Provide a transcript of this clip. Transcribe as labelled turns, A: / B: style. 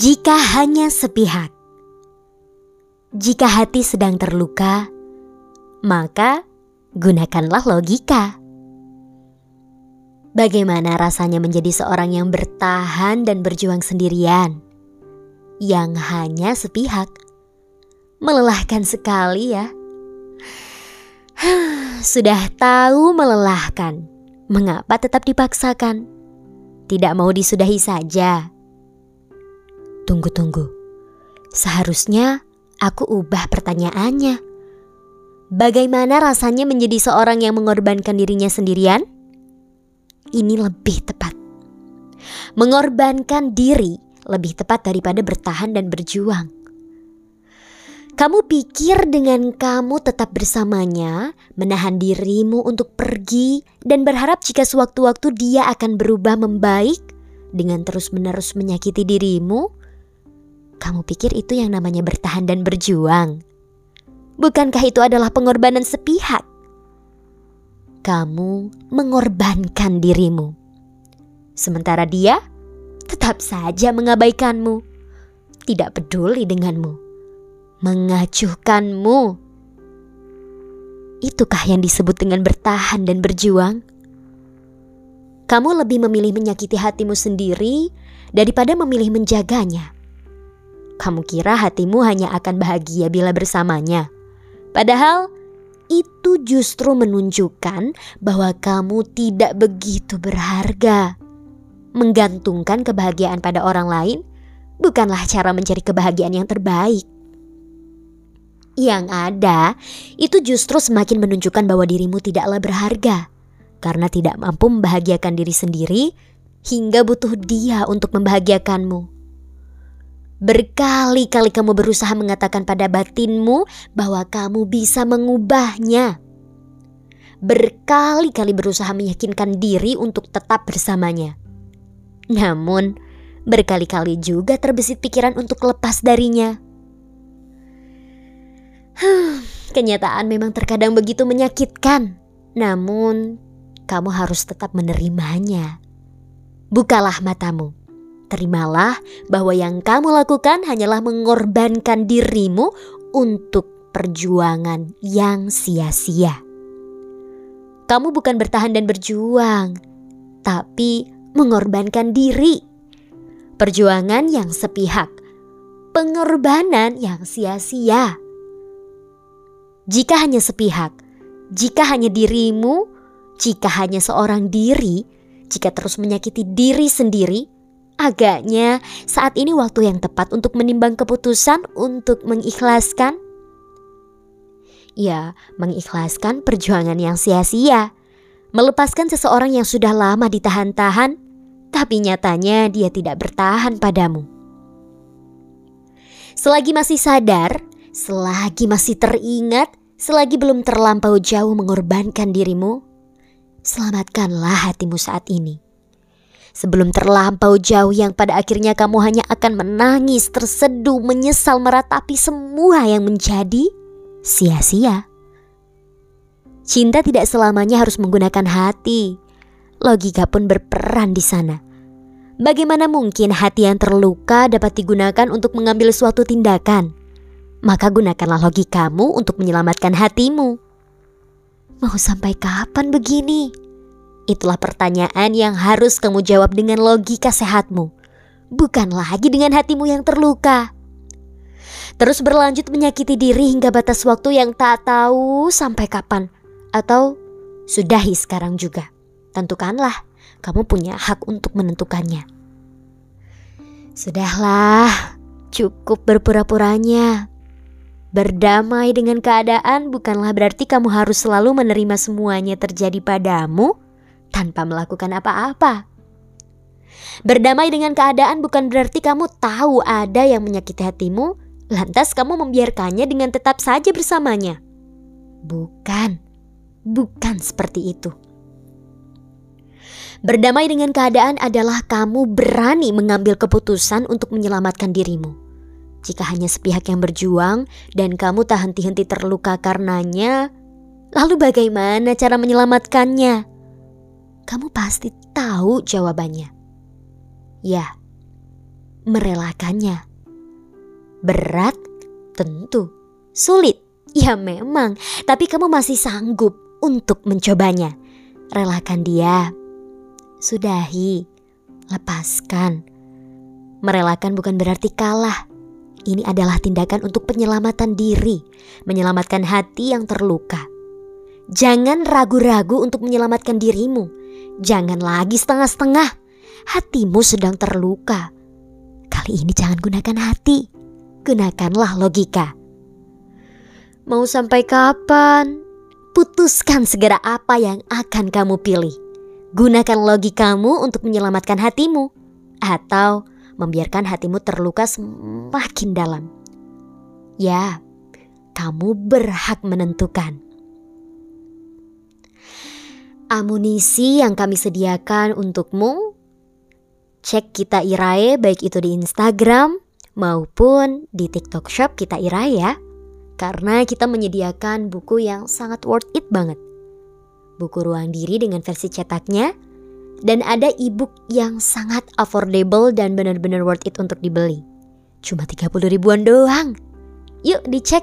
A: Jika hanya sepihak, jika hati sedang terluka, maka gunakanlah logika. Bagaimana rasanya menjadi seorang yang bertahan dan berjuang sendirian, yang hanya sepihak? Melelahkan sekali, ya. Sudah tahu melelahkan, mengapa tetap dipaksakan? Tidak mau disudahi saja Tunggu-tunggu. Seharusnya aku ubah pertanyaannya. Bagaimana rasanya menjadi seorang yang mengorbankan dirinya sendirian? Ini lebih tepat. Mengorbankan diri lebih tepat daripada bertahan dan berjuang. Kamu pikir dengan kamu tetap bersamanya, menahan dirimu untuk pergi, dan berharap jika sewaktu-waktu dia akan berubah membaik dengan terus-menerus menyakiti dirimu? Kamu pikir itu yang namanya bertahan dan berjuang? Bukankah itu adalah pengorbanan sepihak? Kamu mengorbankan dirimu, sementara dia tetap saja mengabaikanmu, tidak peduli denganmu, mengacuhkanmu. Itukah yang disebut dengan bertahan dan berjuang? Kamu lebih memilih menyakiti hatimu sendiri daripada memilih menjaganya. Kamu kira hatimu hanya akan bahagia bila bersamanya. Padahal itu justru menunjukkan bahwa kamu tidak begitu berharga. Menggantungkan kebahagiaan pada orang lain bukanlah cara mencari kebahagiaan yang terbaik. Yang ada, itu justru semakin menunjukkan bahwa dirimu tidaklah berharga karena tidak mampu membahagiakan diri sendiri hingga butuh dia untuk membahagiakanmu. Berkali-kali kamu berusaha mengatakan pada batinmu bahwa kamu bisa mengubahnya. Berkali-kali berusaha meyakinkan diri untuk tetap bersamanya. Namun, berkali-kali juga terbesit pikiran untuk lepas darinya. Kenyataan memang terkadang begitu menyakitkan. Namun, kamu harus tetap menerimanya. Bukalah matamu Terimalah bahwa yang kamu lakukan hanyalah mengorbankan dirimu untuk perjuangan yang sia-sia. Kamu bukan bertahan dan berjuang, tapi mengorbankan diri. Perjuangan yang sepihak, pengorbanan yang sia-sia. Jika hanya sepihak, jika hanya dirimu, jika hanya seorang diri, jika terus menyakiti diri sendiri, Agaknya saat ini waktu yang tepat untuk menimbang keputusan untuk mengikhlaskan. Ya, mengikhlaskan perjuangan yang sia-sia. Melepaskan seseorang yang sudah lama ditahan-tahan, tapi nyatanya dia tidak bertahan padamu. Selagi masih sadar, selagi masih teringat, selagi belum terlampau jauh mengorbankan dirimu, selamatkanlah hatimu saat ini sebelum terlampau jauh yang pada akhirnya kamu hanya akan menangis, terseduh, menyesal meratapi semua yang menjadi sia-sia. Cinta tidak selamanya harus menggunakan hati. Logika pun berperan di sana. Bagaimana mungkin hati yang terluka dapat digunakan untuk mengambil suatu tindakan? Maka gunakanlah logikamu untuk menyelamatkan hatimu. Mau sampai kapan begini? Itulah pertanyaan yang harus kamu jawab dengan logika sehatmu, bukan lagi dengan hatimu yang terluka. Terus berlanjut menyakiti diri hingga batas waktu yang tak tahu sampai kapan, atau sudahi sekarang juga. Tentukanlah, kamu punya hak untuk menentukannya. Sudahlah, cukup berpura-puranya. Berdamai dengan keadaan bukanlah berarti kamu harus selalu menerima semuanya terjadi padamu tanpa melakukan apa-apa. Berdamai dengan keadaan bukan berarti kamu tahu ada yang menyakiti hatimu, lantas kamu membiarkannya dengan tetap saja bersamanya. Bukan, bukan seperti itu. Berdamai dengan keadaan adalah kamu berani mengambil keputusan untuk menyelamatkan dirimu. Jika hanya sepihak yang berjuang dan kamu tak henti-henti terluka karenanya, lalu bagaimana cara menyelamatkannya? Kamu pasti tahu jawabannya. Ya, merelakannya. Berat? Tentu. Sulit? Ya memang, tapi kamu masih sanggup untuk mencobanya. Relakan dia. Sudahi. Lepaskan. Merelakan bukan berarti kalah. Ini adalah tindakan untuk penyelamatan diri, menyelamatkan hati yang terluka. Jangan ragu-ragu untuk menyelamatkan dirimu. Jangan lagi setengah-setengah. Hatimu sedang terluka. Kali ini jangan gunakan hati, gunakanlah logika. Mau sampai kapan? Putuskan segera apa yang akan kamu pilih. Gunakan logikamu untuk menyelamatkan hatimu, atau membiarkan hatimu terluka semakin dalam. Ya, kamu berhak menentukan. Amunisi yang kami sediakan untukmu, cek kita Irae baik itu di Instagram maupun di TikTok Shop kita Irae ya. Karena kita menyediakan buku yang sangat worth it banget. Buku ruang diri dengan versi cetaknya dan ada ebook yang sangat affordable dan benar-benar worth it untuk dibeli. Cuma 30 ribuan doang. Yuk dicek